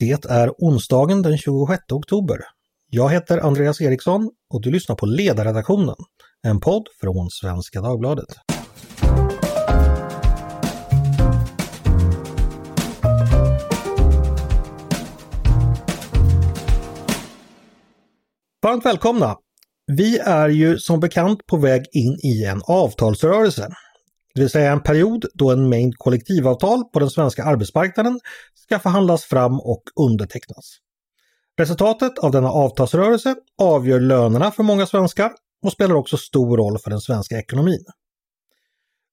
Det är onsdagen den 26 oktober. Jag heter Andreas Eriksson och du lyssnar på Ledarredaktionen, en podd från Svenska Dagbladet. Varmt välkomna! Vi är ju som bekant på väg in i en avtalsrörelse. Det vill säga en period då en mängd kollektivavtal på den svenska arbetsmarknaden ska förhandlas fram och undertecknas. Resultatet av denna avtalsrörelse avgör lönerna för många svenskar och spelar också stor roll för den svenska ekonomin.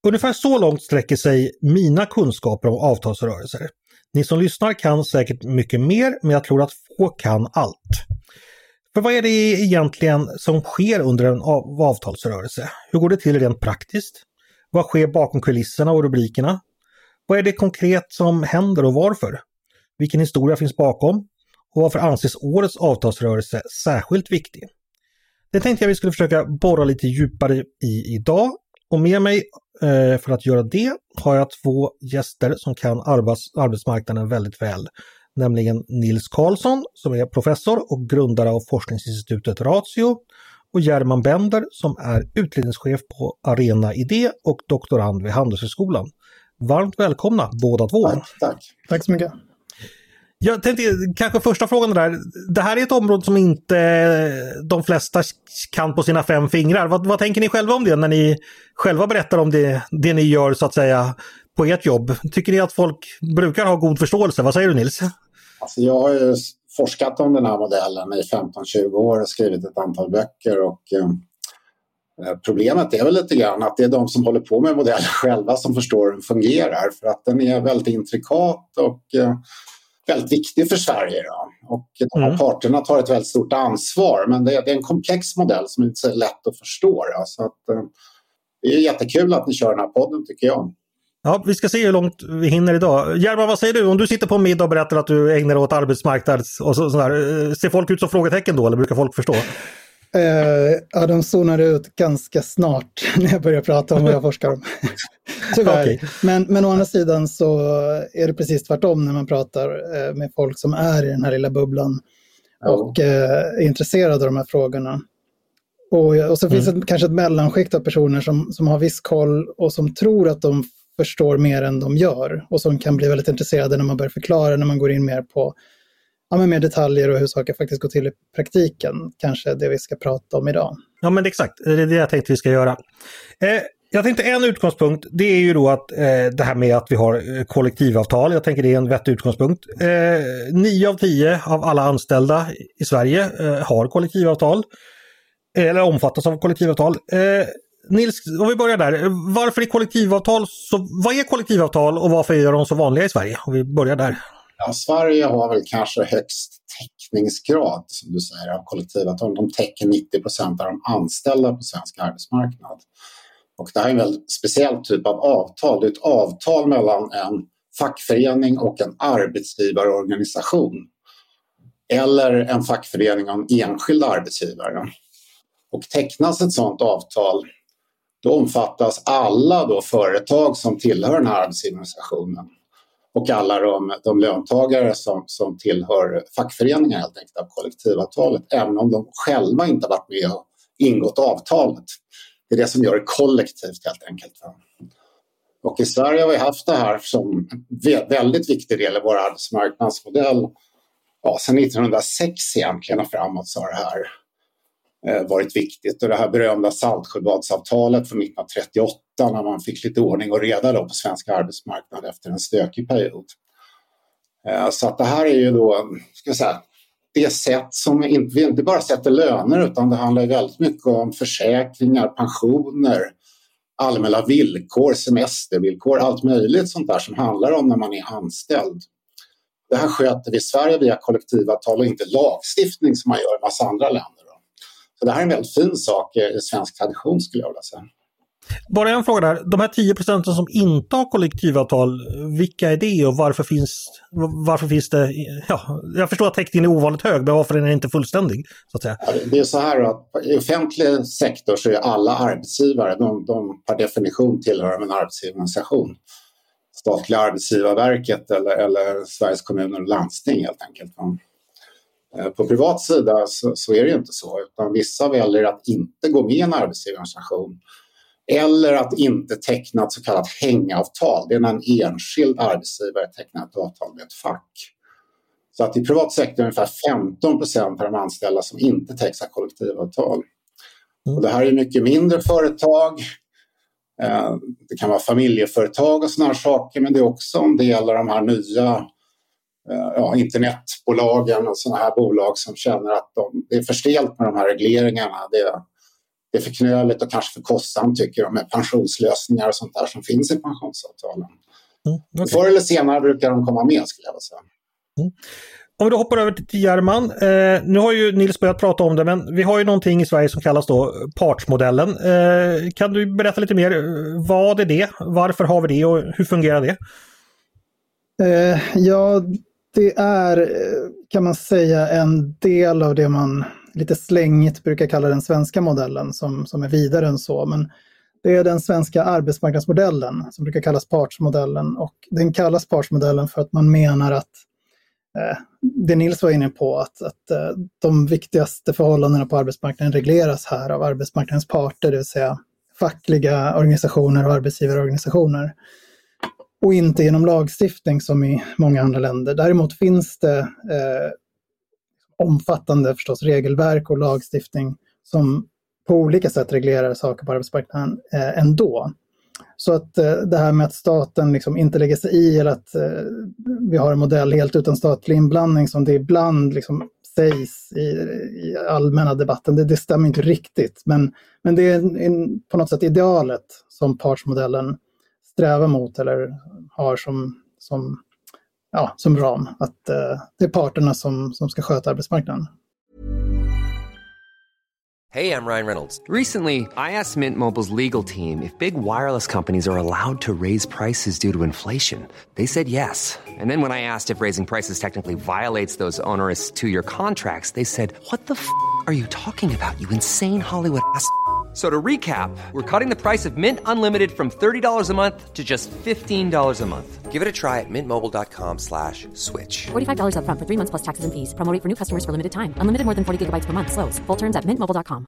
Ungefär så långt sträcker sig mina kunskaper om avtalsrörelser. Ni som lyssnar kan säkert mycket mer, men jag tror att få kan allt. För vad är det egentligen som sker under en avtalsrörelse? Hur går det till rent praktiskt? Vad sker bakom kulisserna och rubrikerna? Vad är det konkret som händer och varför? Vilken historia finns bakom? Och varför anses årets avtalsrörelse särskilt viktig? Det tänkte jag vi skulle försöka borra lite djupare i idag. Och med mig eh, för att göra det har jag två gäster som kan arbetsmarknaden väldigt väl. Nämligen Nils Karlsson som är professor och grundare av forskningsinstitutet Ratio och German Bender som är utredningschef på Arena Idé och doktorand vid Handelshögskolan. Varmt välkomna båda två! Tack, tack. tack så mycket! Jag tänkte kanske första frågan där. Det här är ett område som inte de flesta kan på sina fem fingrar. Vad, vad tänker ni själva om det när ni själva berättar om det, det ni gör så att säga på ert jobb? Tycker ni att folk brukar ha god förståelse? Vad säger du Nils? Alltså jag har ju forskat om den här modellen i 15-20 år och skrivit ett antal böcker. Och, eh, problemet är väl lite grann att det är de som håller på med modellen själva som förstår hur den fungerar för att den är väldigt intrikat och eh, väldigt viktig för Sverige. Då. Och de här mm. parterna tar ett väldigt stort ansvar men det är, det är en komplex modell som inte är så lätt att förstå. Då. Så att, eh, det är jättekul att ni kör den här podden tycker jag. Ja, vi ska se hur långt vi hinner idag. German, vad säger du? Om du sitter på en middag och berättar att du ägnar dig åt arbetsmarknad och så, sådär. Eh, ser folk ut som frågetecken då eller brukar folk förstå? Uh, ja, de zonade ut ganska snart när jag började prata om vad jag forskar om. Tyvärr. Okay. Men, men å andra sidan så är det precis tvärtom när man pratar uh, med folk som är i den här lilla bubblan och uh, är intresserade av de här frågorna. Och, och så finns mm. det kanske ett mellanskikt av personer som, som har viss koll och som tror att de förstår mer än de gör och som kan bli väldigt intresserade när man börjar förklara, när man går in mer på ja, men mer detaljer och hur saker faktiskt går till i praktiken. Kanske det vi ska prata om idag. Ja men exakt, det är det jag tänkte vi ska göra. Eh, jag tänkte en utgångspunkt, det är ju då att eh, det här med att vi har eh, kollektivavtal. Jag tänker det är en vettig utgångspunkt. Eh, nio av tio av alla anställda i Sverige eh, har kollektivavtal. Eller omfattas av kollektivavtal. Eh, Nils, om vi börjar där. Varför är kollektivavtal så, vad är kollektivavtal och varför är de så vanliga i Sverige? Om vi börjar där. Ja, Sverige har väl kanske högst täckningsgrad som du säger av kollektivavtal. De täcker 90 procent av de anställda på svensk arbetsmarknad. Och det här är en väldigt speciell typ av avtal. Det är ett avtal mellan en fackförening och en arbetsgivarorganisation. Eller en fackförening och en enskild arbetsgivare. Och tecknas ett sådant avtal då omfattas alla då företag som tillhör den här arbetsgivarorganisationen och alla de, de löntagare som, som tillhör fackföreningar helt enkelt av kollektivavtalet även om de själva inte varit med och ingått avtalet. Det är det som gör det kollektivt helt enkelt. Och i Sverige har vi haft det här som en väldigt viktig del i vår arbetsmarknadsmodell ja, sedan 1906 egentligen och framåt så har det här Eh, varit viktigt. Och det här berömda Saltsjöbadsavtalet från 1938 när man fick lite ordning och reda då på svensk arbetsmarknad efter en stökig period. Eh, så att det här är ju då, ska jag säga, det sätt som inte, vi inte bara sätter löner utan det handlar väldigt mycket om försäkringar, pensioner, allmänna villkor, semestervillkor, allt möjligt sånt där som handlar om när man är anställd. Det här sköter vi i Sverige via kollektivavtal och inte lagstiftning som man gör i massa andra länder. Så det här är en väldigt fin sak i svensk tradition skulle jag vilja säga. Bara en fråga där. De här 10 procenten som inte har kollektivavtal, vilka är det och varför finns, varför finns det... Ja, jag förstår att täckningen är ovanligt hög, men varför är den inte fullständig? Så att säga? det är så här att i offentlig sektor så är alla arbetsgivare, de, de per definition tillhör en arbetsgivarorganisation. statliga arbetsgivarverket eller, eller Sveriges kommuner och landsting helt enkelt. Eh, på privat sida så, så, är det ju inte så, utan vissa väljer att inte gå med i en arbetsgivarorganisation eller att inte teckna ett så kallat hängavtal. Det är när en enskild arbetsgivare tecknar ett avtal med ett fack. Så att i privat sektor är det ungefär 15 procent av de anställda som inte tecknar kollektivavtal. Och det här är mycket mindre företag. Eh, det kan vara familjeföretag och sådana saker men det är också en del av de här nya ja, internetbolagen och sådana här bolag som känner att de, det är för stelt med de här regleringarna. Det, det är för knöligt och kanske för kostsamt tycker de med pensionslösningar och sånt där som finns i pensionsavtalen. Mm, okay. Förr eller senare brukar de komma med skulle jag vilja säga. Mm. Om vi då hoppar över till German. Eh, nu har ju Nils börjat prata om det men vi har ju någonting i Sverige som kallas då partsmodellen. Eh, kan du berätta lite mer? Vad är det? Varför har vi det och hur fungerar det? Eh, ja, det är kan man säga en del av det man lite slängigt brukar kalla den svenska modellen som, som är vidare än så. Men det är den svenska arbetsmarknadsmodellen som brukar kallas partsmodellen och den kallas partsmodellen för att man menar att eh, det Nils var inne på, att, att eh, de viktigaste förhållandena på arbetsmarknaden regleras här av arbetsmarknadens parter, det vill säga fackliga organisationer och arbetsgivarorganisationer. Och inte genom lagstiftning som i många andra länder. Däremot finns det eh, omfattande förstås regelverk och lagstiftning som på olika sätt reglerar saker på arbetsmarknaden eh, ändå. Så att eh, det här med att staten liksom inte lägger sig i eller att eh, vi har en modell helt utan statlig inblandning som det ibland liksom sägs i, i allmänna debatten, det, det, stämmer inte riktigt. Men, men det är en, på något sätt idealet som partsmodellen strävar mot eller har som, som, ja, som ram. Att eh, det är parterna som, som ska sköta arbetsmarknaden. Hej, jag Ryan Reynolds. Recently, I asked Mint Mobiles legal team if big wireless companies are allowed to raise prices due to inflation. They said yes. And then when I asked if raising prices technically violates those onerous two-year contracts, they said, what the f*** are you talking about, you insane Hollywood ass?" So to recap, we're cutting the price of Mint Unlimited from $30 a month to just $15 a month. Give it a try at mintmobile.com slash switch. $45 up front for three months plus taxes and fees. Promoting for new customers for limited time. Unlimited more than 40 gigabytes per month. Slows. Full terms at mintmobile.com.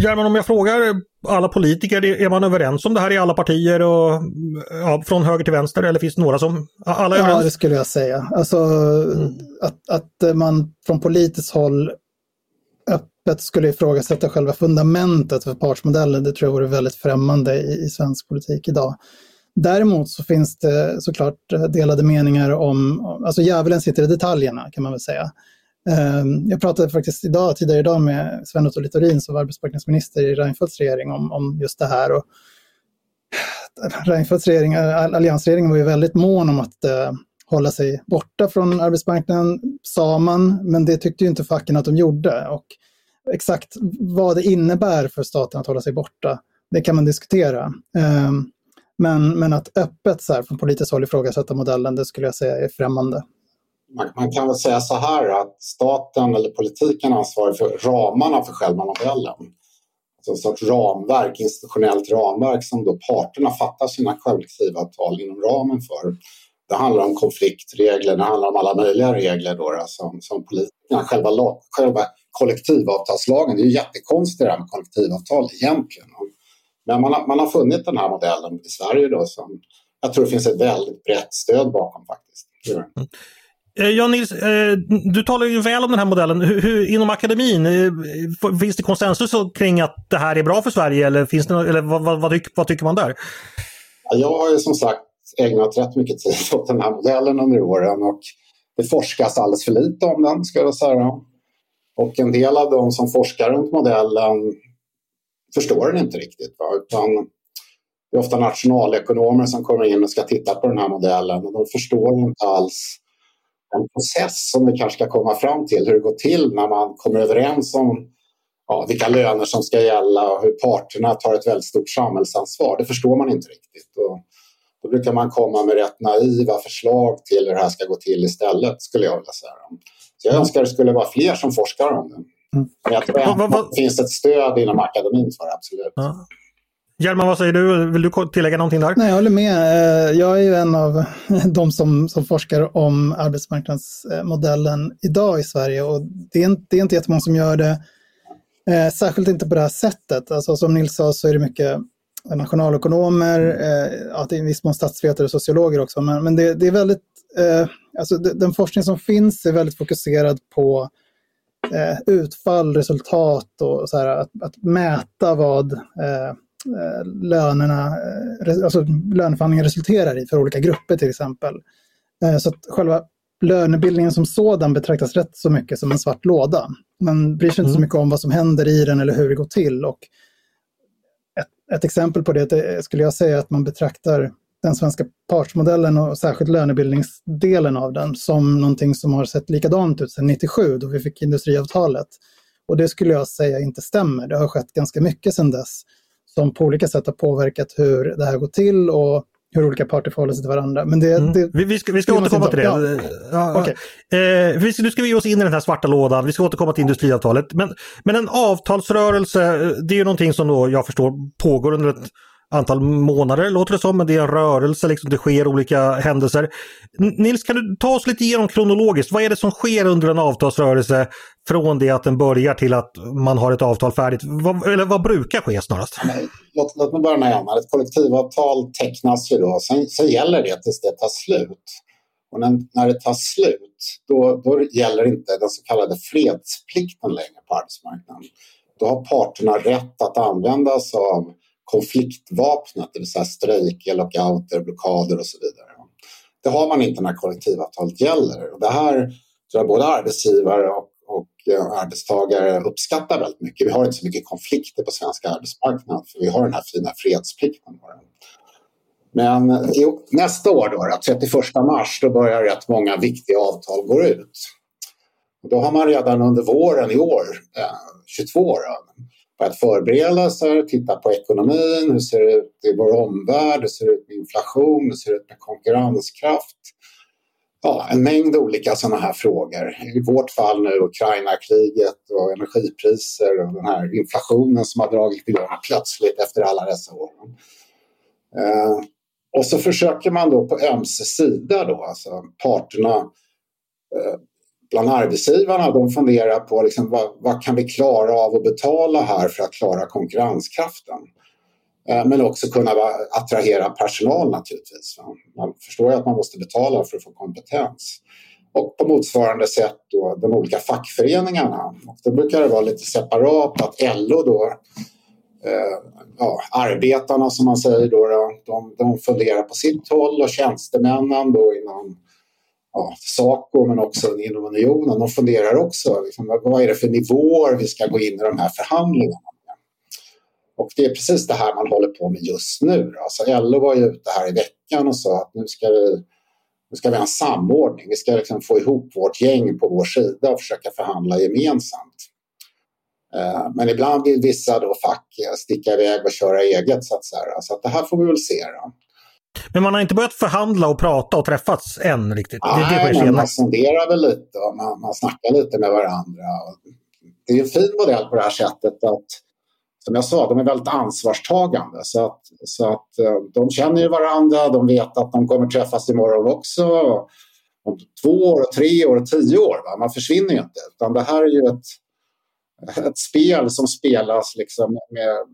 German, om jag frågar alla politiker, är man överens om det här i alla partier och ja, från höger till vänster eller finns det några som alla är överens? Ja, det skulle jag säga. Alltså mm. att, att man från politiskt håll öppet skulle ifrågasätta själva fundamentet för partsmodellen, det tror jag vore väldigt främmande i, i svensk politik idag. Däremot så finns det såklart eh, delade meningar om, alltså djävulen sitter i detaljerna kan man väl säga. Ehm, jag pratade faktiskt idag, tidigare idag med Sven Otto Littorin som var arbetsmarknadsminister i Reinfeldts regering om, om just det här. Och eh, Reinfeldts regering, eh, alliansregeringen var ju väldigt mån om att hålla sig borta från arbetsmarknaden, sa man, men det tyckte ju inte facken att de gjorde. Och exakt vad det innebär för staten att hålla sig borta, det kan man diskutera. Ehm, men, men att öppet så här, från politiskt håll ifrågasätta modellen, det skulle jag säga är främmande. Man, man, kan väl säga så här att staten eller politiken ansvarar för ramarna för själva modellen. Alltså en sorts ramverk, institutionellt ramverk som då parterna fattar sina kollektivavtal inom ramen för. Det handlar om konfliktregler, det handlar om alla möjliga regler då, som, som politikerna, själva, själva kollektivavtalslagen, det är ju jättekonstigt det här med kollektivavtal egentligen. Men man har, man har funnit den här modellen i Sverige då som jag tror det finns ett väldigt brett stöd bakom faktiskt. Eh, ja, Nils, eh, du talar ju väl om den här modellen. Hur, inom akademin, eh, finns det konsensus kring att det här är bra för Sverige eller, finns det, eller vad, vad, vad tycker man där? Jag har ju som sagt ägnat rätt mycket tid åt den här modellen under åren och det forskas alldeles för lite om den, ska jag säga. Och en del av de som forskar runt modellen förstår den inte riktigt. Va? Utan det är ofta nationalekonomer som kommer in och ska titta på den här modellen och de förstår inte alls en process som vi kanske ska komma fram till, hur det går till när man kommer överens om ja, vilka löner som ska gälla och hur parterna tar ett väldigt stort samhällsansvar. Det förstår man inte riktigt. Och då brukar man komma med rätt naiva förslag till hur det här ska gå till istället, skulle jag vilja säga. Så jag önskar det skulle vara fler som forskar om det. Mm. Men jag tror att det finns ett stöd inom akademin för det, absolut. Ja. German, vad säger du? Vill du tillägga någonting där? Nej, jag håller med. Eh, jag är ju en av de som, som forskar om arbetsmarknadsmodellen idag i Sverige och det är, inte, det är inte jättemånga som gör det, eh, särskilt inte på det här sättet. Alltså, som Nils sa så är det mycket nationalekonomer, eh, att i viss mån statsvetare och sociologer också, men, men det, det är väldigt, eh, alltså den forskning som finns är väldigt fokuserad på eh, utfall, resultat och så här, att, att mäta vad eh, eh lönerna, eh, alltså löneförhandlingar resulterar i för olika grupper till exempel. Eh, så att själva lönebildningen som sådan betraktas rätt så mycket som en svart låda. Man bryr sig inte så mm. mycket om vad som händer i den eller hur det går till. Och ett, exempel på det skulle jag säga att man betraktar den svenska partsmodellen och särskilt lönebildningsdelen av den som någonting som har sett likadant ut sedan 97 då vi fick industriavtalet. Och det skulle jag säga inte stämmer. Det har skett ganska mycket sedan dess som på olika sätt har påverkat hur det här går till och hur olika parter förhåller sig till varandra. Men det, mm. det, vi, vi ska, vi ska återkomma till det. Ja. Ja, okay. eh, vi, nu ska vi ge oss in i den här svarta lådan. Vi ska återkomma till industriavtalet. Men, men en avtalsrörelse, det är ju någonting som då jag förstår pågår under ett antal månader låter det som, men det är en rörelse, liksom, det sker olika händelser. Nils, kan du ta oss lite igenom kronologiskt, vad är det som sker under en avtalsrörelse från det att den börjar till att man har ett avtal färdigt? Vad, eller vad brukar ske snarast? låt, låt mig börja med en. Ett kollektivavtal tecknas ju då, sen, sen gäller det tills det tar slut. Och när, när det tar slut, då, då gäller inte den så kallade fredsplikten längre på arbetsmarknaden. Då har parterna rätt att använda sig av konfliktvapnet, det vill säga strejker, lockouter, blockader och så vidare. Det har man inte när kollektivavtalet gäller. Och det här tror jag både arbetsgivare och, Eh, arbetstagare uppskattar väldigt mycket. Vi har inte så mycket konflikter på svensk arbetsmarknad för vi har den här fina fredsplikten. Men eh, nästa år, då, 31 mars, då börjar rätt många viktiga avtal gå ut. Och då har man redan under våren i år, eh, 22 då, börjat förbereda sig, titta på ekonomin, hur ser det ut i vår omvärld, hur ser det ut med inflation, hur ser det ut med konkurrenskraft? Ja, en mängd olika sådana här frågor. I vårt fall nu Ukraina-kriget och energipriser och den här inflationen som har dragit igång plötsligt efter alla dessa år. Eh, och så försöker man då på ömse sida då, alltså parterna eh, bland arbetsgivarna de funderar på liksom, vad, vad, kan vi klara av att betala här för att klara konkurrenskraften. Eh, men också kunna attrahera personal naturligtvis. Man förstår ju att man måste betala för att få kompetens. Och på motsvarande sätt då de olika fackföreningarna. Och då brukar det vara lite separat att LO då eh, ja, arbetarna som man säger då, de, de funderar på sitt håll och tjänstemännen då inom ja, Saco men också inom unionen, de funderar också liksom, vad är det för nivåer vi ska gå in i de här förhandlingarna. Och det är precis det här man håller på med just nu. Alltså LO var ju ute här i veckan och sa att nu ska vi, nu ska vi ha en samordning. Vi ska liksom få ihop vårt gäng på vår sida och försöka förhandla gemensamt. Eh, men ibland vill vissa då fack sticka iväg och köra eget så att säga. Så att det här får vi väl se. Då. Men man har inte börjat förhandla och prata och träffats än riktigt? Nej, det, det man sonderar väl lite och man, man snackar lite med varandra. Det är en fin modell på det här sättet att som jag sa, de är väldigt ansvarstagande. Så att, så att eh, de känner ju varandra, de vet att de kommer träffas imorgon också. Om två år, tre år, tio år. Va? Man försvinner ju inte. Utan det här är ju ett, ett spel som spelas liksom med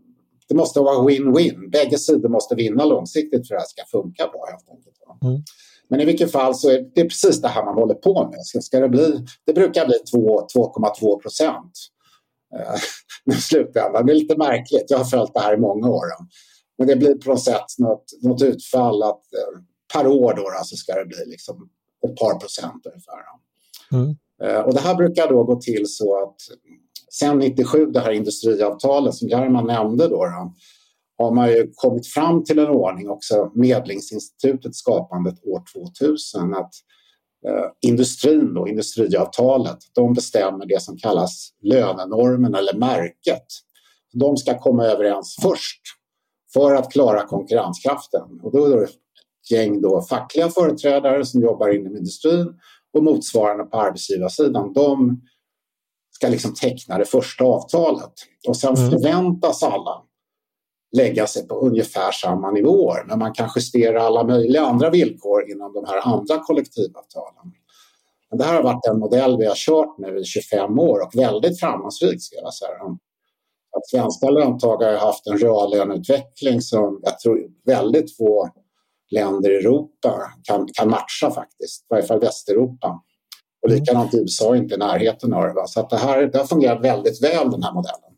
det måste vara win-win. Bägge sidor måste vinna långsiktigt för att det här ska funka bra. Helt enkelt. Mm. Men i vilket fall så är det precis det här man håller på med. Ska, ska det, bli, det brukar bli 2,2 procent eh, i slutändan. Det är lite märkligt. Jag har följt det här i många år. Men det blir på något sätt något, något utfall att eh, per år då, då så ska det bli liksom ett par procent ungefär. Mm. Eh, och det här brukar då gå till så att sen 97, det här industriavtalet som German nämnde då, då har man ju kommit fram till en ordning, också Medlingsinstitutet skapandet år 2000, att industrin, då, industriavtalet, de bestämmer det som kallas lönenormen eller märket. De ska komma överens först för att klara konkurrenskraften. Och då är det ett gäng då fackliga företrädare som jobbar inom industrin och motsvarande på arbetsgivarsidan. De ska liksom teckna det första avtalet. Och sen mm. förväntas alla lägga sig på ungefär samma nivåer. Men man kan justera alla möjliga andra villkor inom de här andra kollektivavtalen. Men det här har varit en modell vi har kört nu i 25 år och väldigt framgångsrikt ska jag säga. Att svenska löntagare har haft en reallöneutveckling som jag tror väldigt få länder i Europa kan, kan matcha faktiskt, i varje fall Västeuropa. Och likadant i USA inte i närheten av det. Så att det, här, det har fungerat väldigt väl den här modellen.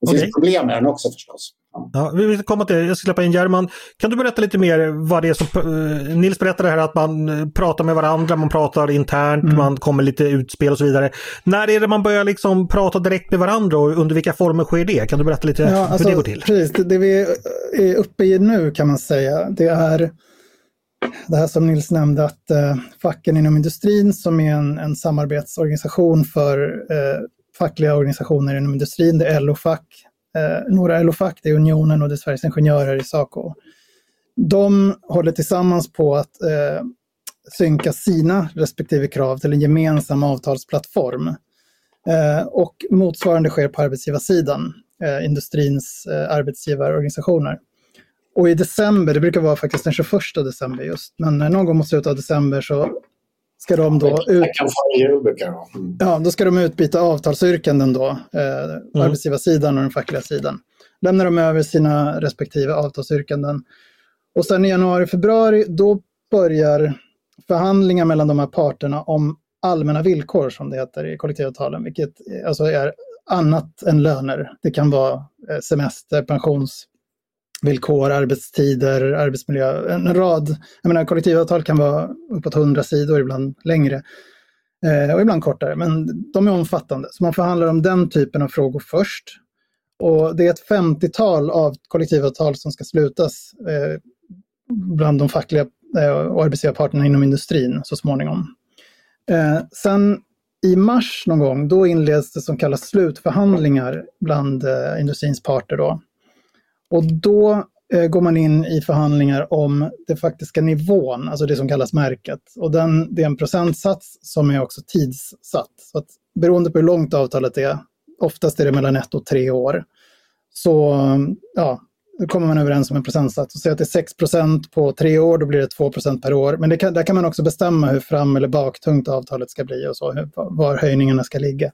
Det finns okay. problem med den också förstås. Ja, vi ska komma till Jag ska släppa in German. Kan du berätta lite mer vad det är som... Uh, Nils berättade här att man eh, pratar med varandra, man pratar internt, mm. man kommer lite utspel och så vidare. När är det man börjar liksom prata direkt med varandra och under vilka former sker det? Kan du berätta lite ja, hur alltså, det går till? Precis, det vi är uppe i nu kan man säga, det är det här som Nils nämnde att uh, facken inom industrin som är en, en samarbetsorganisation för uh, fackliga organisationer inom industrin, det är LO-fack, eh, några LO-fack, det är Unionen och det är Sveriges Ingenjörer i Saco. De håller tillsammans på att eh, synka sina respektive krav till en gemensam avtalsplattform. Eh, och motsvarande sker på arbetsgivarsidan, eh, industrins eh, arbetsgivarorganisationer. Och i december, det brukar vara faktiskt den 21 december just, men någon gång mot slutet av december så ska de då ut... Mm. Ja, då ska de utbyta avtalsyrkanden då, eh, mm. arbetsgivarsidan och den fackliga sidan. Lämnar de över sina respektive avtalsyrkanden. Och sen i januari, februari, då börjar förhandlingar mellan de här parterna om allmänna villkor som det heter i kollektivavtalen, vilket alltså är annat än löner. Det kan vara eh, semester, pensions, villkor, arbetstider, arbetsmiljö, en rad. Jag menar, kollektivavtal kan vara uppåt 100 sidor, ibland längre eh, och ibland kortare, men de är omfattande. Så man förhandlar om den typen av frågor först. Och det är ett 50-tal av kollektivavtal som ska slutas eh, bland de fackliga eh, och arbetsgivarparterna inom industrin så småningom. Eh, sen i mars någon gång, då inleds det som kallas slutförhandlingar bland eh, industrins parter. Då. Och då eh, går man in i förhandlingar om den faktiska nivån, alltså det som kallas märket. Och den, det är en procentsats som är också tidssatt. Så att beroende på hur långt avtalet är, oftast är det mellan ett och tre år, så ja, kommer man överens om en procentsats. Och säg att det är 6% på tre år, då blir det 2% per år. Men det kan, där kan man också bestämma hur fram eller baktungt avtalet ska bli och så, hur, var höjningarna ska ligga.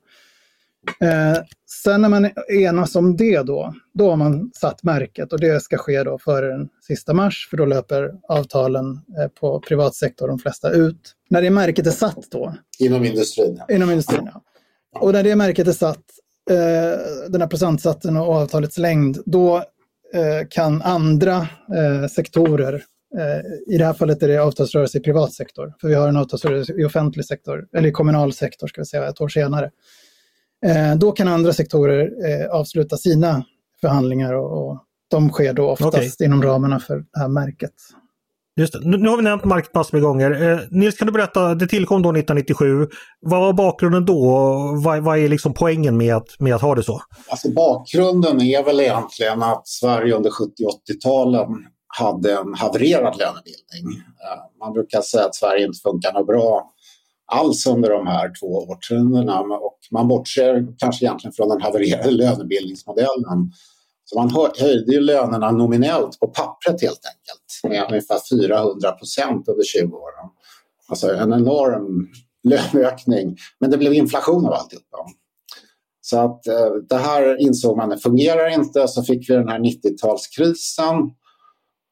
Eh, sen när man enas om det då, då har man satt märket och det ska ske då före den sista mars för då löper avtalen eh, på privatsektor de flesta ut. När det märket är satt då. Inom industrin. Ja. Inom industrin, ja. Och när det märket är satt, eh, den här procentsatsen och avtalets längd, då eh, kan andra eh, sektorer eh, i det här fallet är det avtalsrörelse i privat sektor, för vi har en avtalsrörelse i offentlig sektor, eller i kommunal sektor ska vi säga, ett år senare. Eh, då kan andra sektorer eh, avsluta sina förhandlingar och, och de sker då oftast okay. inom ramarna för det här märket. Just det. Nu har vi nämnt market massor med gånger. Eh, Nils, kan du berätta, det tillkom då 1997. Vad var bakgrunden då? Vad, vad är liksom poängen med att, med att ha det så? Alltså bakgrunden är väl egentligen att Sverige under 70 80-talen hade en havererad lönebildning. Man brukar säga att Sverige inte funkar bra alls under de här två årtiondena och man bortser kanske egentligen från den havererade lönebildningsmodellen. Så man höjde ju lönerna nominellt på pappret helt enkelt med ungefär 400 procent under 20 år. Alltså en enorm löneökning, men det blev inflation av alltihopa. Så att eh, det här insåg man, det fungerar inte, så fick vi den här 90-talskrisen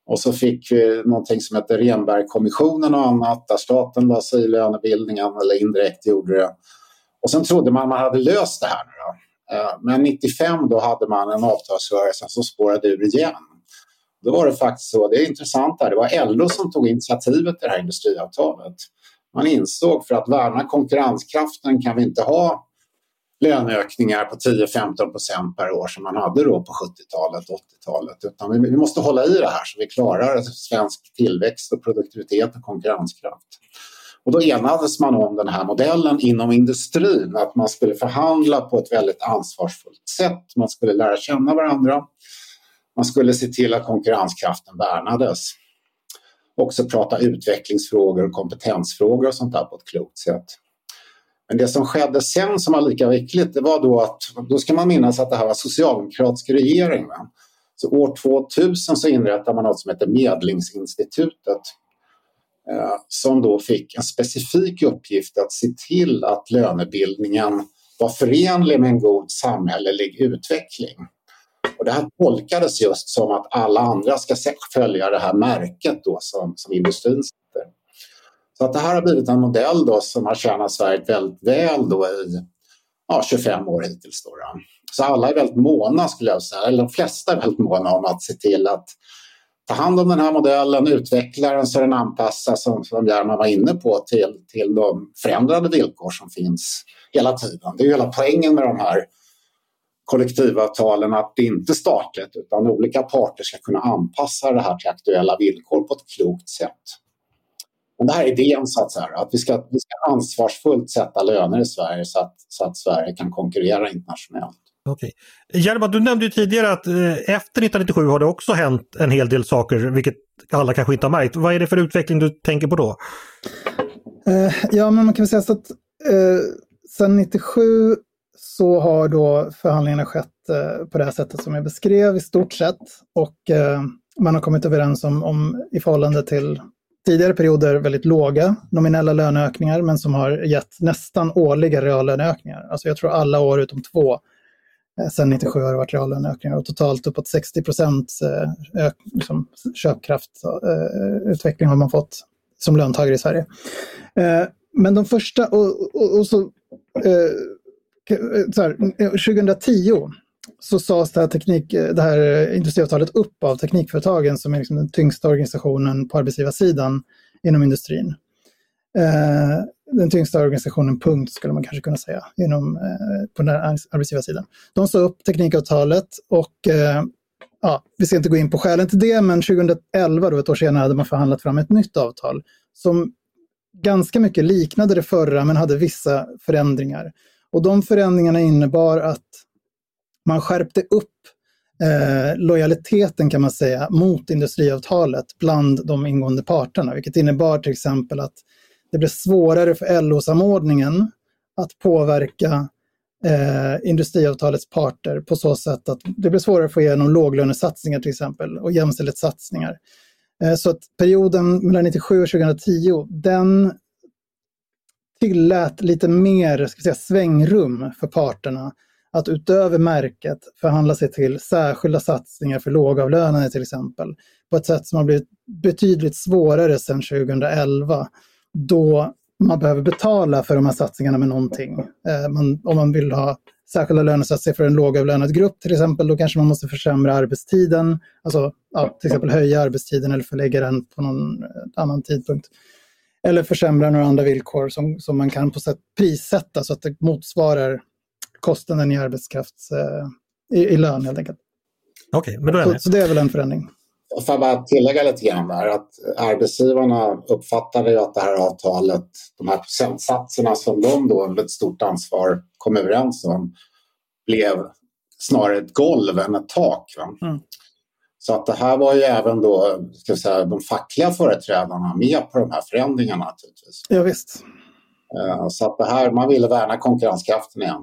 och så fick vi någonting som hette Renbergkommissionen och annat där staten la sig i lönebildningen eller indirekt gjorde det. Och sen trodde man man hade löst det här. Då. Eh, men 95 då hade man en avtalsrörelse som spårade ur igen. Då var det faktiskt så, det är intressant här, det var LO som tog initiativet till det här industriavtalet. Man insåg för att värna konkurrenskraften kan vi inte ha löneökningar på 10-15 procent per år som man hade då på 70-talet, och 80-talet. Utan vi, måste hålla i det här så vi klarar svensk tillväxt och produktivitet och konkurrenskraft. Och då enades man om den här modellen inom industrin, att man skulle förhandla på ett väldigt ansvarsfullt sätt. Man skulle lära känna varandra. Man skulle se till att konkurrenskraften värnades. Också prata utvecklingsfrågor och kompetensfrågor och sånt där på ett klokt sätt. Men det som skedde sen som var lika viktigt, det var då att, då ska man minnas att det här var socialdemokratisk regering. Va? Så år 2000 så inrättade man något som heter Medlingsinstitutet eh, som då fick en specifik uppgift att se till att lönebildningen var förenlig med en god samhällelig utveckling. Och det här tolkades just som att alla andra ska följa det här märket då som, som industrin sätter. Så att det här har blivit en modell då som har tjänat Sverige väldigt väl då i ja, 25 år hittills. Då, då. Så alla är väldigt måna, skulle jag säga, eller de flesta är väldigt måna om att se till att ta hand om den här modellen, utveckla den så den anpassas, som, som Bjärman var inne på, till, till de förändrade villkor som finns hela tiden. Det är ju hela poängen med de här kollektivavtalen att det inte är statligt utan olika parter ska kunna anpassa det här till aktuella villkor på ett klokt sätt. Men det här är idén så att, säga, att vi, ska, vi ska ansvarsfullt sätta löner i Sverige så att, så att Sverige kan konkurrera internationellt. Okej. Jerba, du nämnde ju tidigare att eh, efter 1997 har det också hänt en hel del saker, vilket alla kanske inte har märkt. Vad är det för utveckling du tänker på då? Uh, ja, men man kan väl säga så att uh, sedan 97 så har då förhandlingarna skett uh, på det här sättet som jag beskrev i stort sett. Och man har kommit överens om, om i förhållande till tidigare perioder väldigt låga nominella löneökningar men som har gett nästan årliga reallöneökningar. Alltså jag tror alla år utom två eh, Sen 97 har det varit reallöneökningar och totalt uppåt 60 procents eh, liksom, köpkraftsutveckling eh, har man fått som löntagare i Sverige. Men de första, och, och, och så, så här, 2010 så sades det här, teknik, eh, det här eh, industriavtalet upp av Teknikföretagen som är liksom den tyngsta organisationen på arbetsgivarsidan inom industrin. Eh, den tyngsta organisationen, punkt, skulle man kanske kunna säga, inom, eh, på den här arbetsgivarsidan. De sa upp teknikavtalet och eh, ja, vi ska inte gå in på skälen till det, men 2011, då, ett år senare, hade man förhandlat fram ett nytt avtal som ganska mycket liknade det förra, men hade vissa förändringar. Och de förändringarna innebar att man skärpte upp eh, lojaliteten kan man säga mot industriavtalet bland de ingående parterna, vilket innebar till exempel att det blev svårare för LO-samordningen att påverka eh, industriavtalets parter på så sätt att det blev svårare att få igenom låglönesatsningar till exempel och jämställdhetssatsningar. Eh, så att perioden mellan 97 och 2010, den tillät lite mer ska säga, svängrum för parterna att utöver märket förhandla sig till särskilda satsningar för lågavlönade till exempel. På ett sätt som har blivit betydligt svårare sedan 2011 då man behöver betala för de här satsningarna med någonting. Eh, man, om man vill ha särskilda lönesatsningar för en lågavlönad grupp till exempel, då kanske man måste försämra arbetstiden. Alltså ja, till exempel höja arbetstiden eller förlägga den på någon eh, annan tidpunkt. Eller försämra några andra villkor som, som man kan på sätt prissätta så att det motsvarar kostnaden i arbetskraft eh, i, i lön helt enkelt. Okej, okay, men då är så, så det är väl en förändring. Får jag bara tillägga lite grann där att arbetsgivarna uppfattade ju att det här avtalet, de här procentsatserna som de då med ett stort ansvar kom överens om, blev snarare ett golv än ett tak. Mm. Så att det här var ju även då, ska säga, de fackliga företrädarna med på de här förändringarna naturligtvis. Ja, visst. Eh, så att det här, man ville värna konkurrenskraften igen.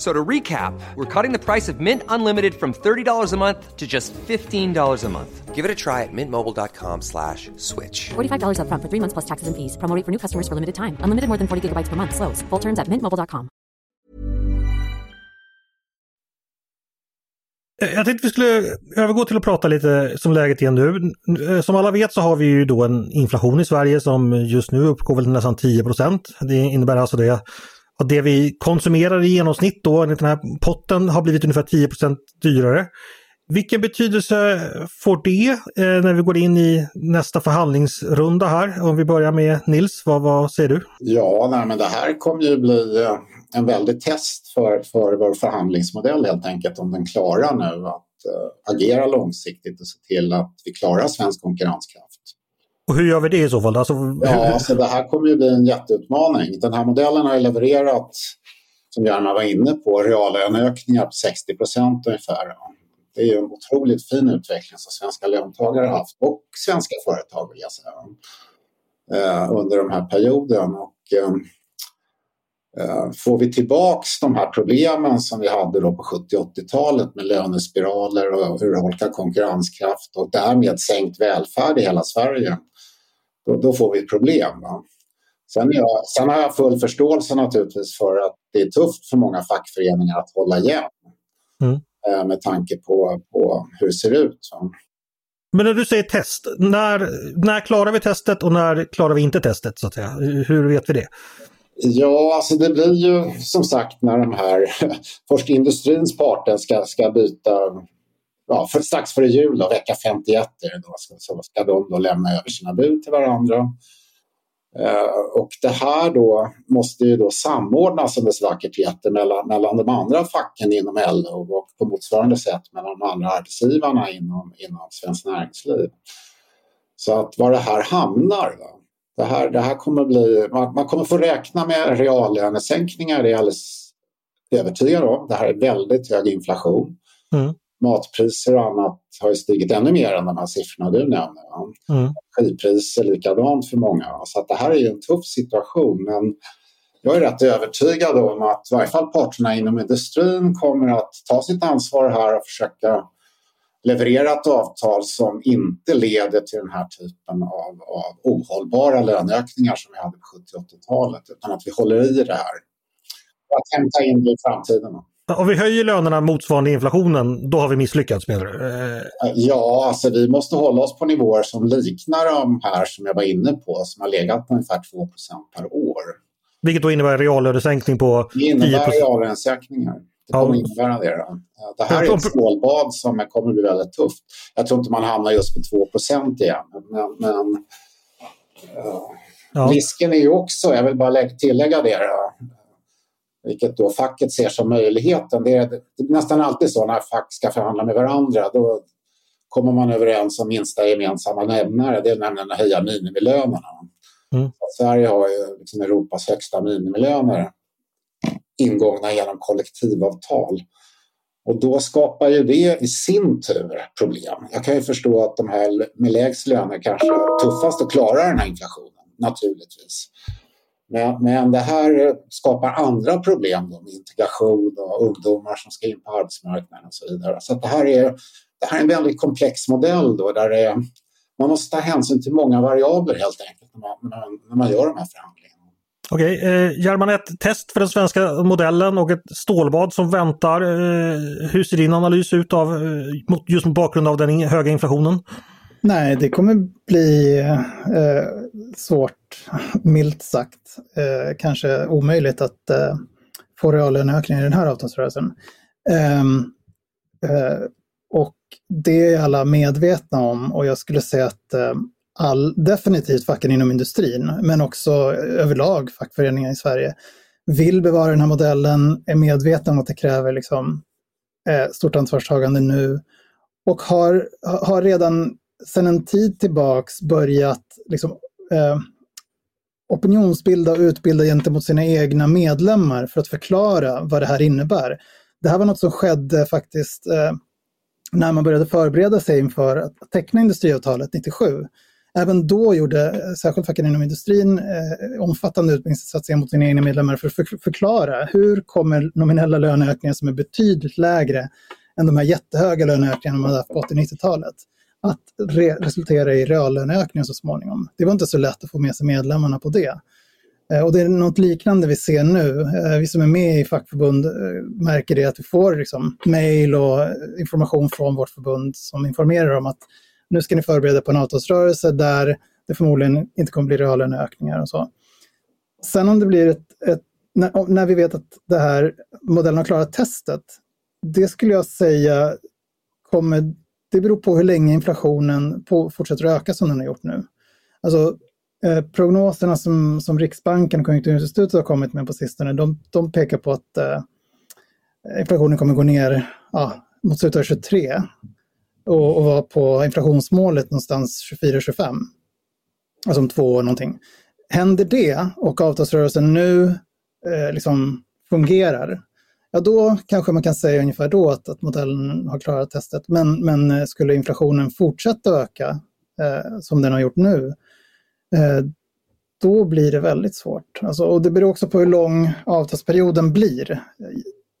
So to recap, we're cutting the price of Mint Unlimited from $30 a month to just $15 a month. Give it a try at mintmobile.com slash switch. $45 up front for three months plus taxes and fees. Promoting for new customers for limited time. Unlimited more than 40 gigabytes per month. Slows. Full terms at mintmobile.com. Eh, jag tänkte vi skulle övergå till att prata lite som läget är nu. Eh, som alla vet så har vi ju då en inflation i Sverige som just nu uppgår väl nästan 10% Det innebär alltså det att det vi konsumerar i genomsnitt då enligt den här potten har blivit ungefär 10% dyrare. Vilken betydelse får det eh, när vi går in i nästa förhandlingsrunda här? Om vi börjar med Nils, vad, vad säger du? Ja, nej, men det här kommer ju bli eh, en väldig test för, för vår förhandlingsmodell helt enkelt om den klarar nu att äh, agera långsiktigt och se till att vi klarar svensk konkurrenskraft. Och hur gör vi det i så fall? Alltså, ja, alltså det här kommer ju bli en jätteutmaning. Den här modellen har levererat som Germa var inne på, reallöneökningar på 60 procent ungefär. Det är ju en otroligt fin utveckling som svenska löntagare har haft och svenska företag vill jag säga eh, under de här perioden. Och, eh, Får vi tillbaks de här problemen som vi hade då på 70 80-talet med lönespiraler och urholkad konkurrenskraft och därmed sänkt välfärd i hela Sverige, då, då får vi problem. Va? Sen, jag, sen har jag full förståelse naturligtvis för att det är tufft för många fackföreningar att hålla igen. Mm. Eh, med tanke på, på hur det ser ut. Men när du säger test, när, när klarar vi testet och när klarar vi inte testet? så att säga? Hur vet vi det? Ja, alltså det blir ju som sagt när de här forskindustrins parter ska, ska byta ja, för, strax före jul, då, vecka 51 då, så, så ska de då lämna över sina bud till varandra. Eh, och det här då måste ju då samordnas som det så vackert heter mellan, mellan de andra facken inom LO och på motsvarande sätt mellan de andra arbetsgivarna inom, inom Svenskt Näringsliv. Så att var det här hamnar, va? Det, här, det här kommer bli, man, man kommer få räkna med reallönesänkningar, det är jag alldeles övertygad om. Det här är väldigt hög inflation. Mm matpriser och annat har stigit ännu mer än de här siffrorna du nämner. Mm. Energipriser likadant för många. Så det här är en tuff situation. Men jag är rätt övertygad om att i varje fall parterna inom industrin kommer att ta sitt ansvar här och försöka leverera ett avtal som inte leder till den här typen av, av ohållbara löneökningar som vi hade på 70 80-talet utan att vi håller i det här. Att hämta in det i framtiden. Om vi höjer lönerna motsvarande inflationen, då har vi misslyckats menar du? Eh, ja, alltså vi måste hålla oss på nivåer som liknar de här som jag var inne på, som har legat på ungefär 2% per år. Vilket då innebär reallönesänkning på 10 Det innebär reallönesänkningar. Det kommer ja. innebära det. Då. Det här är ett stålbad som kommer bli väldigt tufft. Jag tror inte man hamnar just på 2% igen, men, men uh, ja. risken är ju också, jag vill bara tillägga det, då, vilket då facket ser som möjligheten. Det är, det är nästan alltid så när fack ska förhandla med varandra. Då kommer man överens om minsta gemensamma nämnare. Det är nämligen att höja minimilönerna. Mm. Sverige har ju liksom Europas högsta minimilöner ingångna genom kollektivavtal. Och då skapar ju det i sin tur problem. Jag kan ju förstå att de här med lägst löner kanske är tuffast att klara den här inflationen, naturligtvis. Men, men det här skapar andra problem då, med integration och ungdomar som ska in på arbetsmarknaden och så vidare. Så det, här är, det här är en väldigt komplex modell då, där är, man måste ta hänsyn till många variabler helt enkelt när man, när man gör de här förhandlingarna. Okej, eh, German ett test för den svenska modellen och ett stålbad som väntar. Eh, hur ser din analys ut av, eh, just mot bakgrund av den höga inflationen? Nej, det kommer bli eh, svårt, milt sagt. Eh, kanske omöjligt att eh, få reallöneökningar i den här avtalsrörelsen. Ehm, eh, och det är alla medvetna om och jag skulle säga att eh, all, definitivt facken inom industrin, men också överlag fackföreningar i Sverige, vill bevara den här modellen, är medvetna om att det kräver liksom, eh, stort ansvarstagande nu och har, har redan sedan en tid tillbaks börjat liksom, eh, opinionsbilda och utbilda gentemot sina egna medlemmar för att förklara vad det här innebär. Det här var något som skedde faktiskt eh, när man började förbereda sig inför att teckna industriavtalet 97. Även då gjorde eh, särskilt facken inom industrin eh, omfattande utbildningssatsningar mot sina egna medlemmar för att förklara hur kommer nominella löneökningar som är betydligt lägre än de här jättehöga löneökningarna man hade på 80-90-talet att re resultera i reallöneökningar så småningom. Det var inte så lätt att få med sig medlemmarna på det. Eh, och det är något liknande vi ser nu. Eh, vi som är med i fackförbund eh, märker det att vi får liksom mejl och eh, information från vårt förbund som informerar om att nu ska ni förbereda på en avtalsrörelse där det förmodligen inte kommer bli reallöneökningar och så. Sen om det blir ett, ett när, när, vi vet att det här modellen har klarat testet, det skulle jag säga kommer det beror på hur länge inflationen på, fortsätter att öka som den har gjort nu. Alltså, eh, prognoserna som, som Riksbanken och Konjunkturinstitutet har kommit med på sistone, de, de pekar på att eh, inflationen kommer gå ner ja, mot slutet av 23 och, och var på inflationsmålet någonstans 24-25. Alltså om två år någonting. Händer det och avtalsrörelsen nu eh, liksom fungerar, ja då kanske man kan säga ungefär då att, att modellen har klarat testet. Men, men eh, skulle inflationen fortsätta öka eh, som den har gjort nu, eh, då blir det väldigt svårt. Alltså, och det beror också på hur lång avtalsperioden blir.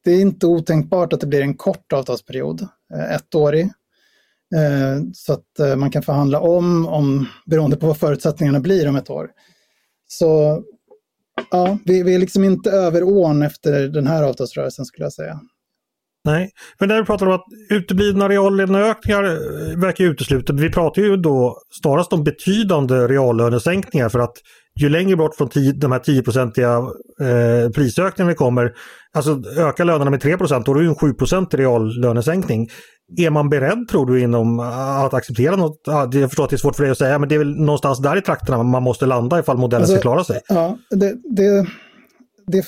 Det är inte otänkbart att det blir en kort avtalsperiod, eh, ettårig. Eh, så att eh, man kan förhandla om, om beroende på vad förutsättningarna blir om ett år. Så ja, vi, vi är liksom inte över ån efter den här avtalsrörelsen skulle jag säga. Nej, men där vi pratar om att uteblivna reallöneökningar eh, verkar uteslutet. Vi pratar ju då snarast om betydande reallönesänkningar för att ju längre bort från tio, de här 10-procentiga eh, prisökningarna vi kommer, alltså ökar lönerna med 3 då är det ju en 7% reallönesänkning. Är man beredd tror du inom att acceptera något? Jag förstår att det är svårt för dig att säga, men det är väl någonstans där i trakterna man måste landa ifall modellen alltså, ska klara sig? Ja, det, det, det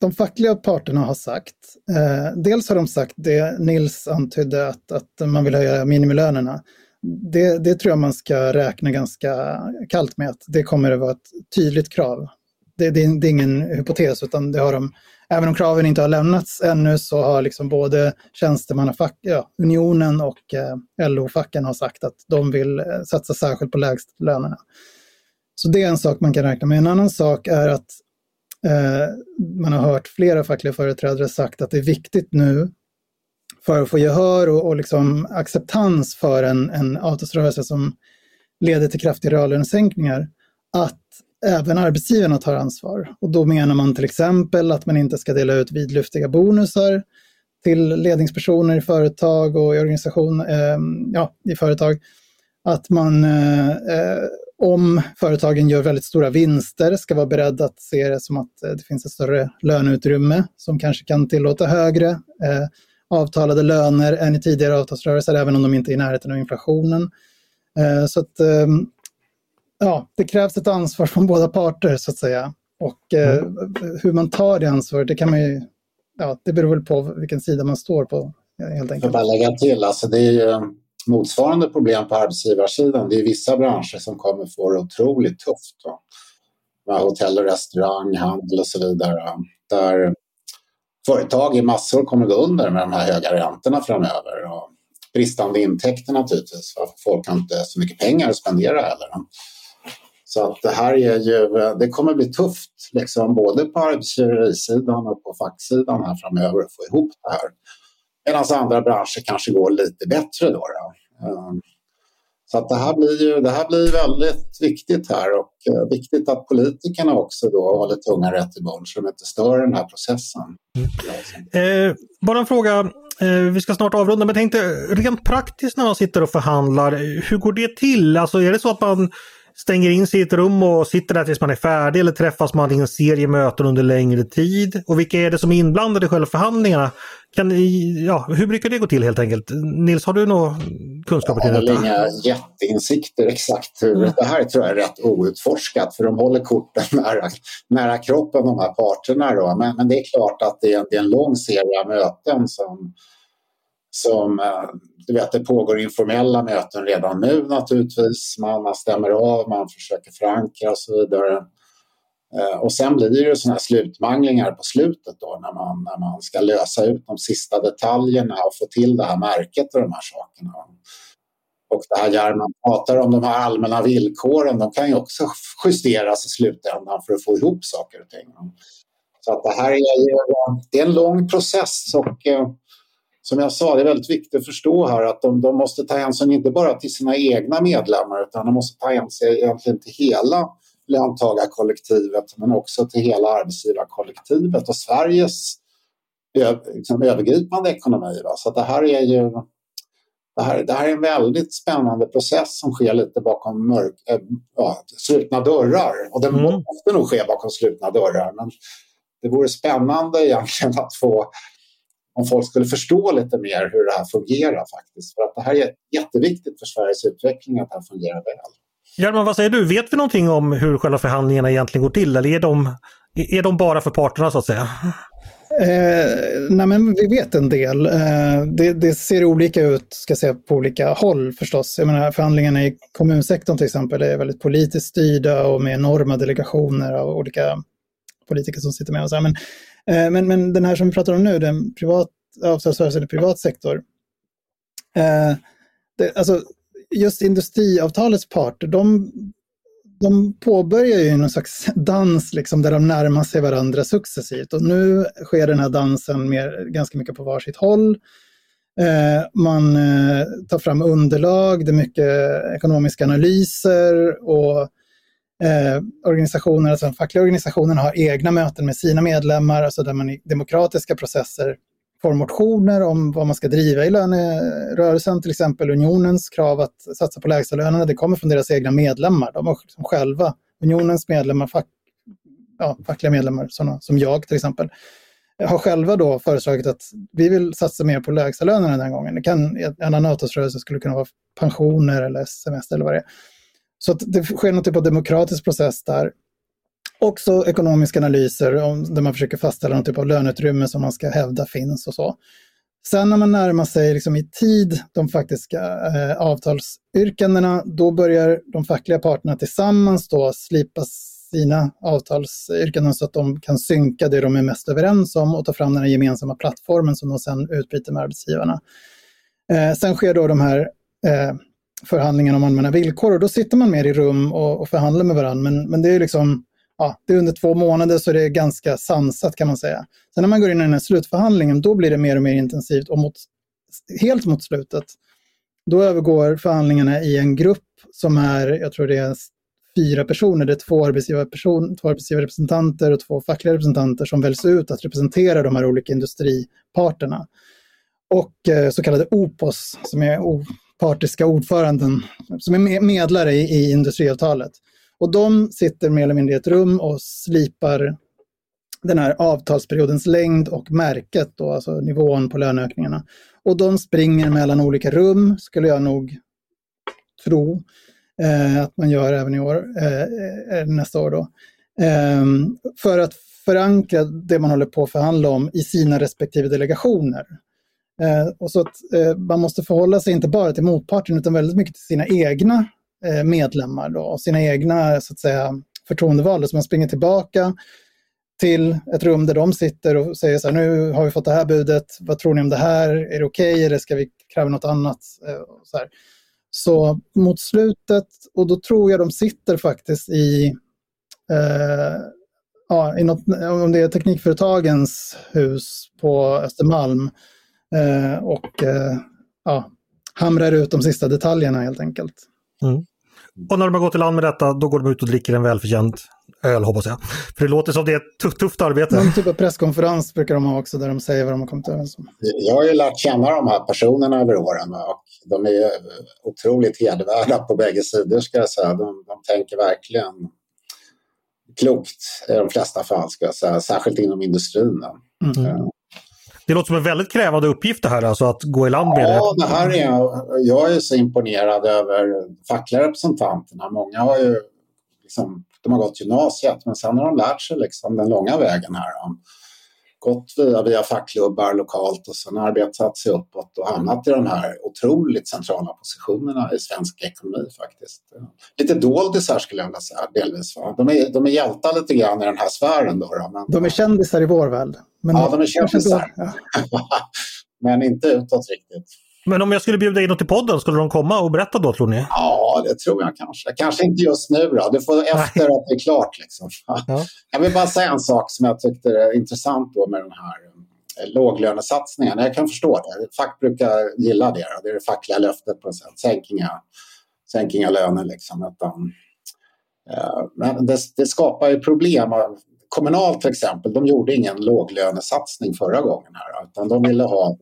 de fackliga parterna har sagt, eh, dels har de sagt det Nils antydde att, att man vill höja minimilönerna det, det tror jag man ska räkna ganska kallt med att det kommer att vara ett tydligt krav. Det, det, det är ingen hypotes utan det har de, även om kraven inte har lämnats ännu så har liksom både tjänstemannafack, ja, unionen och eh, LO-facken har sagt att de vill eh, satsa särskilt på lägstlönerna. Så det är en sak man kan räkna med. En annan sak är att eh, man har hört flera fackliga företrädare sagt att det är viktigt nu för att få gehör och, och liksom acceptans för en, en avtalsrörelse som leder till kraftiga reallönesänkningar, att även arbetsgivarna tar ansvar. Och då menar man till exempel att man inte ska dela ut vidlyftiga bonusar till ledningspersoner i företag och i organisation, eh, ja, i företag. Att man, eh, eh, om företagen gör väldigt stora vinster, ska vara beredd att se det som att eh, det finns ett större löneutrymme som kanske kan tillåta högre eh, avtalade löner än i tidigare avtalsrörelser, även om de inte är i närheten av inflationen. Eh, så att, ehm, ja, det krävs ett ansvar från båda parter så att säga. Och eh, mm. hur man tar det ansvaret, det kan man ju, ja, det beror väl på vilken sida man står på helt enkelt. Jag lägga till, alltså det är ju motsvarande problem på arbetsgivarsidan. Det är vissa branscher som kommer få det otroligt tufft. Då. Hotell och restaurang, handel och så vidare. Där företag i massor kommer gå under med de här höga räntorna framöver. Och bristande intäkter naturligtvis, folk har inte så mycket pengar att spendera heller. Så att det här är ju, eh, det kommer bli tufft liksom, både på arbetsgivarsidan och på facksidan här framöver att få ihop det här. Medan andra branscher kanske går lite bättre då. då. Eh, så att det, här blir ju, det här blir väldigt viktigt här och eh, viktigt att politikerna också då håller tungan rätt i mun så de inte stör den här processen. Mm. Eh, bara en fråga, eh, vi ska snart avrunda, men tänkte rent praktiskt när man sitter och förhandlar, hur går det till? Alltså är det så att man stänger in sig i ett rum och sitter där tills man är färdig eller träffas man i en serie möten under längre tid? Och vilka är det som är inblandade i själva förhandlingarna? Kan, ja, hur brukar det gå till helt enkelt? Nils, har du några kunskaper till detta? Jag har inga jätteinsikter exakt hur. Mm. Det här tror jag är rätt outforskat för de håller korten nära, nära kroppen de här parterna. Då. Men, men det är klart att det är, det är en lång serie möten som som, eh, du vet, det pågår informella möten redan nu naturligtvis. Man, man stämmer av, man försöker förankra och så vidare. Eh, och sen blir det ju sådana här slutmanglingar på slutet då när man, när man ska lösa ut de sista detaljerna och få till det här märket och de här sakerna. Och det här German pratar om, de här allmänna villkoren, de kan ju också justeras i slutändan för att få ihop saker och ting. Så att det här är ju det är en lång process och eh, som jag sa, det är väldigt viktigt att förstå här att de, de måste ta hänsyn inte bara till sina egna medlemmar utan de måste ta hänsyn egentligen till hela löntagarkollektivet men också till hela arbetsgivarkollektivet och Sveriges liksom, övergripande ekonomi. Va? Så det här är ju det här, det här är en väldigt spännande process som sker lite bakom mörk, äh, ja, slutna dörrar. Och den mm. måste nog ske bakom slutna dörrar. Men det vore spännande egentligen att få om folk skulle förstå lite mer hur det här fungerar faktiskt. För att det här är jätteviktigt för Sveriges utveckling att det här fungerar väl. German, vad säger du? Vet vi någonting om hur själva förhandlingarna egentligen går till eller är de, är de bara för parterna så att säga? Eh, nej men vi vet en del. Eh, det, det, ser olika ut ska säga, på olika håll förstås. Jag menar, förhandlingarna i kommunsektorn till exempel är väldigt politiskt styrda och med enorma delegationer av olika politiker som sitter med. Och så här. Men Eh, men, men den här som vi pratar om nu, den privat, avtalsrörelsen i privat sektor. Eh, det, alltså, just industriavtalets parter, de, de påbörjar ju någon slags dans liksom, där de närmar sig varandra successivt. Och nu sker den här dansen mer, ganska mycket på varsitt håll. Eh, man eh, tar fram underlag, det är mycket ekonomiska analyser och eh, organisationer, alltså fackliga organisationer har egna möten med sina medlemmar, alltså där man i demokratiska processer får motioner om vad man ska driva i lönerörelsen, till exempel unionens krav att satsa på lägstalönerna, det kommer från deras egna medlemmar. De har liksom själva, unionens medlemmar, fack, ja, fackliga medlemmar, såna, som jag till exempel, har själva då föreslagit att vi vill satsa mer på lägstalönerna den här gången. Det kan, en annan avtalsrörelse skulle kunna vara pensioner eller semester eller vad det är. Så det sker någon typ av demokratisk process där. Också ekonomiska analyser där man försöker fastställa någon typ av löneutrymme som man ska hävda finns och så. Sen när man närmar sig liksom i tid de faktiska eh, avtalsyrkandena, då börjar de fackliga parterna tillsammans då slipa sina avtalsyrkanden så att de kan synka det de är mest överens om och ta fram den här gemensamma plattformen som de sen utbyter med arbetsgivarna. Eh, sen sker då de här eh, förhandlingarna om allmänna villkor och då sitter man mer i rum och, och förhandlar med varandra. Men, men det är liksom ja, det är under två månader så det är ganska sansat kan man säga. Sen när man går in i den här slutförhandlingen då blir det mer och mer intensivt och mot, helt mot slutet då övergår förhandlingarna i en grupp som är, jag tror det är fyra personer. Det är två, arbetsgivarperson, två arbetsgivarrepresentanter och två fackliga representanter som väljs ut att representera de här olika industriparterna. Och eh, så kallade OPOS, som är partiska ordföranden, som är medlare i, i industriavtalet. Och de sitter mer eller mindre i ett rum och slipar den här avtalsperiodens längd och märket, då, alltså nivån på löneökningarna. Och de springer mellan olika rum, skulle jag nog tro eh, att man gör även i år, eh, eh nästa år. Då. Eh, för att förankra det man håller på att förhandla om i sina respektive delegationer. Eh, och så att eh, man måste förhålla sig inte bara till motparten utan väldigt mycket till sina egna eh, medlemmar då, och sina egna så att säga, förtroendevalda. Så man springer tillbaka till ett rum där de sitter och säger så här, nu har vi fått det här budet, vad tror ni om det här, är det okej okay, eller ska vi kräva något annat? Eh, så här. Så mot slutet, och då tror jag de sitter faktiskt i, eh, ja, i något, om det är Teknikföretagens hus på Östermalm eh, och eh, ja, hamrar ut de sista detaljerna helt enkelt. Mm. Och när de har gått i land med detta, då går de ut och dricker en välförtjänt öl hoppas jag. För det låter som det är ett tufft arbete. Någon typ av presskonferens brukar de ha också där de säger vad de har kommit överens om. Jag har ju lärt känna de här personerna över åren och de är otroligt hedervärda på bägge sidor ska jag säga. De, de tänker verkligen klokt i de flesta fall ska jag säga, särskilt inom industrin. Mm. Det låter som en väldigt krävande uppgift det här, alltså att gå i land med det. Ja, det här är, jag är så imponerad över fackliga representanterna. Många har ju liksom de har gått gymnasiet men sen har de lärt sig liksom den långa vägen här. Gått via, via fackklubbar lokalt och sen arbetat sig uppåt och hamnat i de här otroligt centrala positionerna i svensk ekonomi faktiskt. Lite doldisar skulle jag vilja säga delvis. Va? De, är, de är hjältar lite grann i den här sfären. Då, då men, de är kändisar i vår värld. Men ja, de är kändisar. Ja. men inte utåt riktigt. Men om jag skulle bjuda in dem till podden, skulle de komma och berätta då tror ni? Ja, det tror jag kanske. Kanske inte just nu då. Du får efter att det är klart. Liksom. Ja. Jag vill bara säga en sak som jag tyckte är intressant då med den här eh, låglönesatsningen. Jag kan förstå det. Fack brukar gilla det. Det är det fackliga löftet på något sätt. Sänk inga, sänk inga löner liksom. Utan, uh, men det, det skapar ju problem. Kommunalt till exempel, de gjorde ingen låglönesatsning förra gången här. Utan de ville ha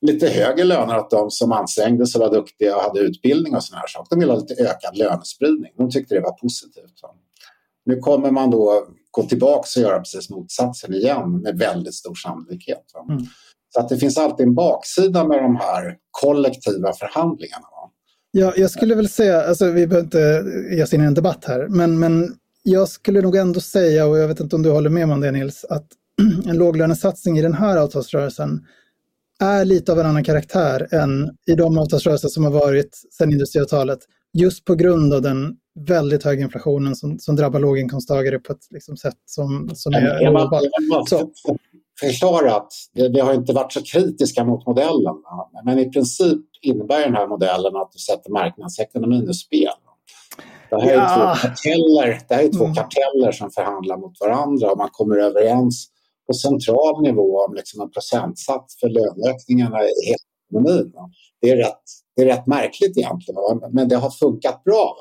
lite högre löner åt de som ansträngde sig, var duktiga och hade utbildning och sådana här saker. De ville ha lite ökad lönespridning. De tyckte det var positivt. Nu kommer man då gå tillbaka och göra precis motsatsen igen med väldigt stor sannolikhet. Mm. Så att det finns alltid en baksida med de här kollektiva förhandlingarna. Ja, jag skulle väl säga, alltså, vi behöver inte ge oss in i en debatt här, men, men jag skulle nog ändå säga, och jag vet inte om du håller med om det Nils, att en låglönesatsning i den här avtalsrörelsen är lite av en annan karaktär än i de avtalsrörelser som har varit sedan industriavtalet. Just på grund av den väldigt hög inflation som, som drabbar låginkomsttagare på ett liksom, sätt som, som är ohållbart. Förklara att vi har inte varit så kritiska mot modellen. Men i princip innebär den här modellen att du sätter marknadsekonomin ur spel. Det här är ja. två, karteller, det här är två mm. karteller som förhandlar mot varandra och man kommer överens på central nivå om liksom en procentsats för löneökningarna i hela ekonomin. Det är, rätt, det är rätt märkligt egentligen, men det har funkat bra.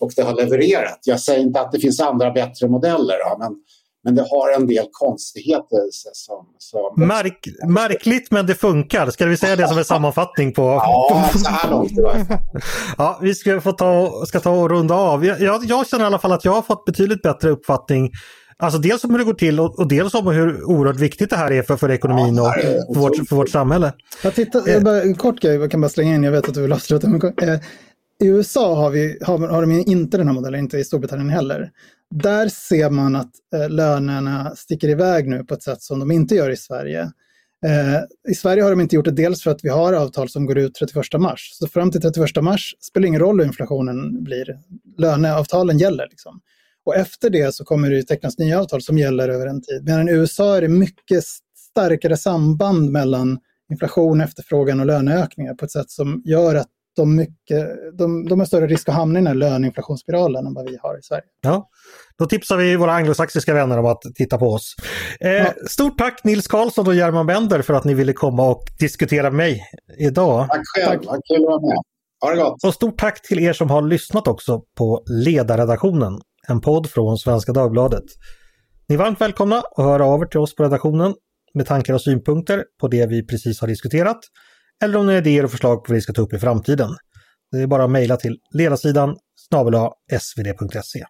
Och det har levererat. Jag säger inte att det finns andra bättre modeller, men men det har en del konstigheter. Som, som... Märk, märkligt men det funkar, ska vi säga det som en sammanfattning på... Ja, så här långt i. Ja, vi ska, få ta, ska ta och runda av. Jag, jag känner i alla fall att jag har fått betydligt bättre uppfattning Alltså dels om hur det går till och, och dels om hur oerhört viktigt det här är för, för ekonomin ja, och för vårt, för vårt samhälle. Jag tittar, jag bara, en kort grej, jag kan bara slänga in, jag vet att du vill avsluta. Men, eh, i USA har, vi, har, har de inte den här modellen, inte i Storbritannien heller. Där ser man att eh, lönerna sticker iväg nu på ett sätt som de inte gör i Sverige. Eh, I Sverige har de inte gjort det dels för att vi har avtal som går ut 31 mars. Så fram till 31 mars spelar ingen roll hur inflationen blir. Löneavtalen gäller. Liksom. Och efter det så kommer det tecknas nya avtal som gäller över en tid. Medan i USA är det mycket starkare samband mellan inflation, efterfrågan och löneökningar på ett sätt som gör att de, mycket, de, de har större risk att hamna i den här löneinflationsspiralen än vad vi har i Sverige. Ja, då tipsar vi våra anglosaxiska vänner om att titta på oss. Eh, ja. Stort tack Nils Karlsson och German Bender för att ni ville komma och diskutera med mig idag. Tack själv, vad kul att vara med. Ha det gott! Och stort tack till er som har lyssnat också på Ledarredaktionen, en podd från Svenska Dagbladet. Ni är varmt välkomna att höra av er till oss på redaktionen med tankar och synpunkter på det vi precis har diskuterat eller om ni har idéer och förslag på vad vi ska ta upp i framtiden. Det är bara att mejla till ledarsidan snabel svd.se.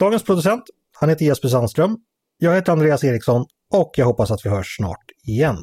Dagens producent, han heter Jesper Sandström. Jag heter Andreas Eriksson och jag hoppas att vi hörs snart igen.